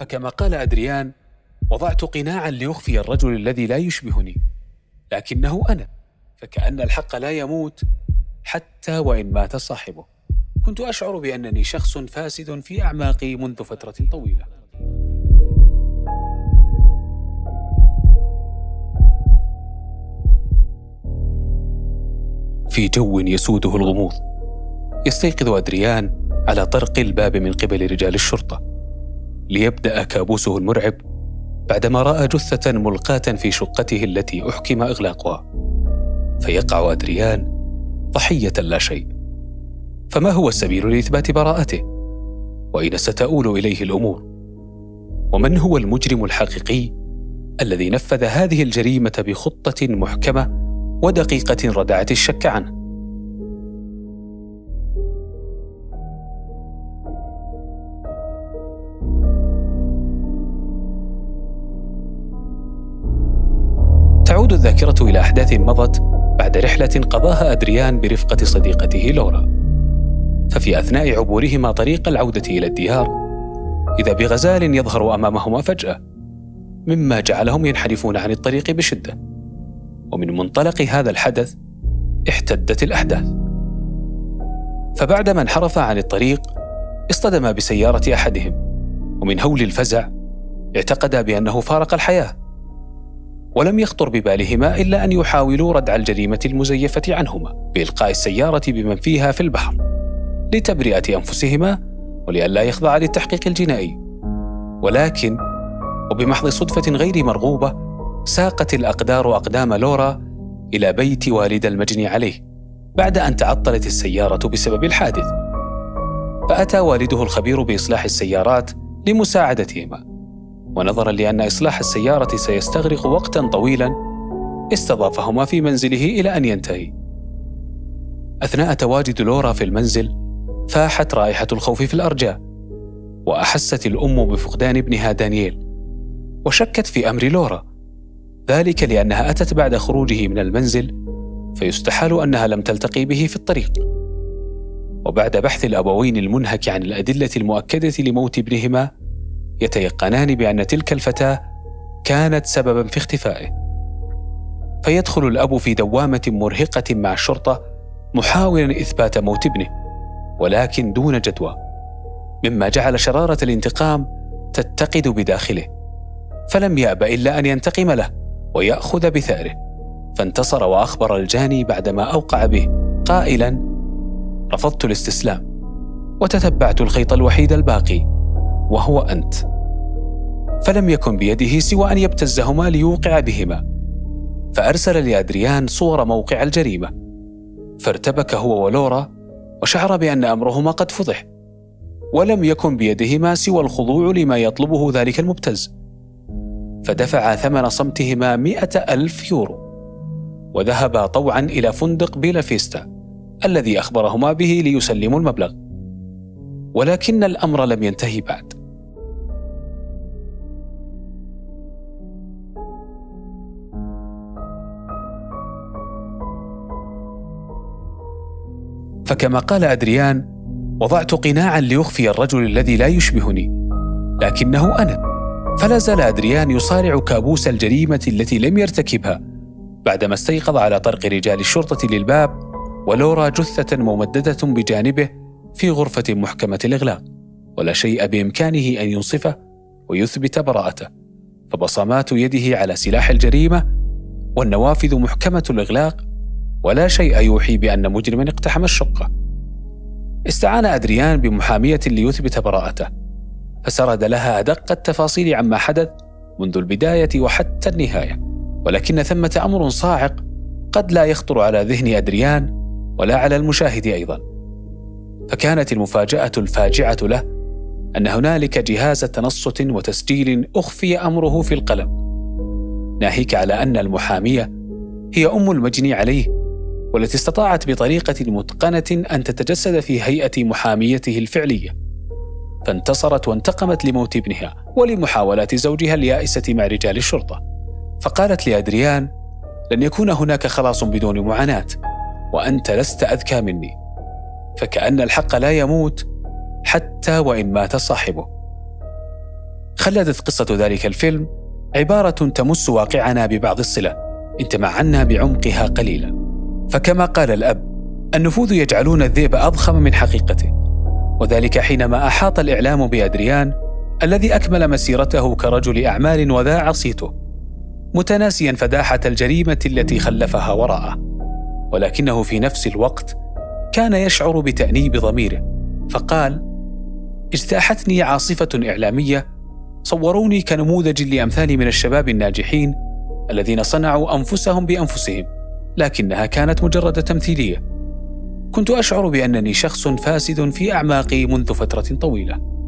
فكما قال أدريان وضعت قناعا ليخفي الرجل الذي لا يشبهني لكنه أنا فكأن الحق لا يموت حتى وإن مات صاحبه. كنت أشعر بأنني شخص فاسد في أعماقي منذ فترة طويلة. في جو يسوده الغموض يستيقظ أدريان على طرق الباب من قبل رجال الشرطة. ليبدأ كابوسه المرعب بعدما رأى جثة ملقاة في شقته التي أحكم إغلاقها فيقع أدريان ضحية لا شيء فما هو السبيل لإثبات براءته؟ وأين ستؤول إليه الأمور؟ ومن هو المجرم الحقيقي الذي نفذ هذه الجريمة بخطة محكمة ودقيقة ردعت الشك عنه؟ تعود الذاكرة إلى أحداث مضت بعد رحلة قضاها أدريان برفقة صديقته لورا. ففي أثناء عبورهما طريق العودة إلى الديار، إذا بغزال يظهر أمامهما فجأة، مما جعلهم ينحرفون عن الطريق بشدة. ومن منطلق هذا الحدث احتدت الأحداث. فبعدما انحرف عن الطريق، اصطدم بسيارة أحدهم، ومن هول الفزع اعتقدا بأنه فارق الحياة ولم يخطر ببالهما إلا أن يحاولوا ردع الجريمة المزيفة عنهما بإلقاء السيارة بمن فيها في البحر لتبرئة أنفسهما ولئلا يخضع للتحقيق الجنائي. ولكن وبمحض صدفة غير مرغوبة ساقت الأقدار أقدام لورا إلى بيت والد المجني عليه بعد أن تعطلت السيارة بسبب الحادث. فأتى والده الخبير بإصلاح السيارات لمساعدتهما. ونظرا لأن إصلاح السيارة سيستغرق وقتا طويلا استضافهما في منزله إلى أن ينتهي. أثناء تواجد لورا في المنزل فاحت رائحة الخوف في الأرجاء وأحست الأم بفقدان ابنها دانييل وشكت في أمر لورا. ذلك لأنها أتت بعد خروجه من المنزل فيستحال أنها لم تلتقي به في الطريق. وبعد بحث الأبوين المنهك عن الأدلة المؤكدة لموت ابنهما يتيقنان بأن تلك الفتاة كانت سببا في اختفائه. فيدخل الأب في دوامة مرهقة مع الشرطة محاولا إثبات موت ابنه ولكن دون جدوى مما جعل شرارة الانتقام تتقد بداخله. فلم يأب إلا أن ينتقم له ويأخذ بثاره فانتصر وأخبر الجاني بعدما أوقع به قائلا رفضت الاستسلام وتتبعت الخيط الوحيد الباقي. وهو أنت. فلم يكن بيده سوى أن يبتزهما ليوقع بهما. فأرسل لأدريان صور موقع الجريمة. فارتبك هو ولورا وشعر بأن أمرهما قد فضح. ولم يكن بيدهما سوى الخضوع لما يطلبه ذلك المبتز. فدفع ثمن صمتهما مئة ألف يورو. وذهبا طوعا إلى فندق بيلا فيستا الذي أخبرهما به ليسلموا المبلغ. ولكن الأمر لم ينتهي بعد. فكما قال أدريان وضعت قناعا ليخفي الرجل الذي لا يشبهني لكنه أنا. فلا زال أدريان يصارع كابوس الجريمة التي لم يرتكبها بعدما استيقظ على طرق رجال الشرطة للباب ولورا جثة ممددة بجانبه في غرفة محكمة الإغلاق ولا شيء بإمكانه أن ينصفه ويثبت براءته. فبصمات يده على سلاح الجريمة والنوافذ محكمة الإغلاق ولا شيء يوحي بأن مجرما اقتحم الشقة استعان أدريان بمحامية ليثبت براءته فسرد لها أدق التفاصيل عما حدث منذ البداية وحتى النهاية. ولكن ثمة أمر صاعق قد لا يخطر على ذهن أدريان ولا على المشاهد أيضا. فكانت المفاجأة الفاجعة له أن هنالك جهاز تنصت وتسجيل أخفي أمره في القلم. ناهيك على أن المحامية هي أم المجني عليه والتي استطاعت بطريقة متقنة أن تتجسد في هيئة محاميته الفعلية. فانتصرت وانتقمت لموت ابنها ولمحاولات زوجها اليائسة مع رجال الشرطة. فقالت لأدريان لن يكون هناك خلاص بدون معاناة وأنت لست أذكى مني. فكأن الحق لا يموت حتى وإن مات صاحبه. خلدت قصة ذلك الفيلم عبارة تمس واقعنا ببعض الصلة إن تمعنا بعمقها قليلا. فكما قال الأب النفوذ يجعلون الذئب أضخم من حقيقته. وذلك حينما أحاط الإعلام بأدريان الذي أكمل مسيرته كرجل أعمال وذاع صيته متناسيا فداحة الجريمة التي خلفها وراءه. ولكنه في نفس الوقت كان يشعر بتأنيب ضميره فقال اجتاحتني عاصفة إعلامية صوروني كنموذج لأمثالي من الشباب الناجحين الذين صنعوا أنفسهم بأنفسهم. لكنها كانت مجرد تمثيلية. كنت أشعر بأنني شخص فاسد في أعماقي منذ فترة طويلة.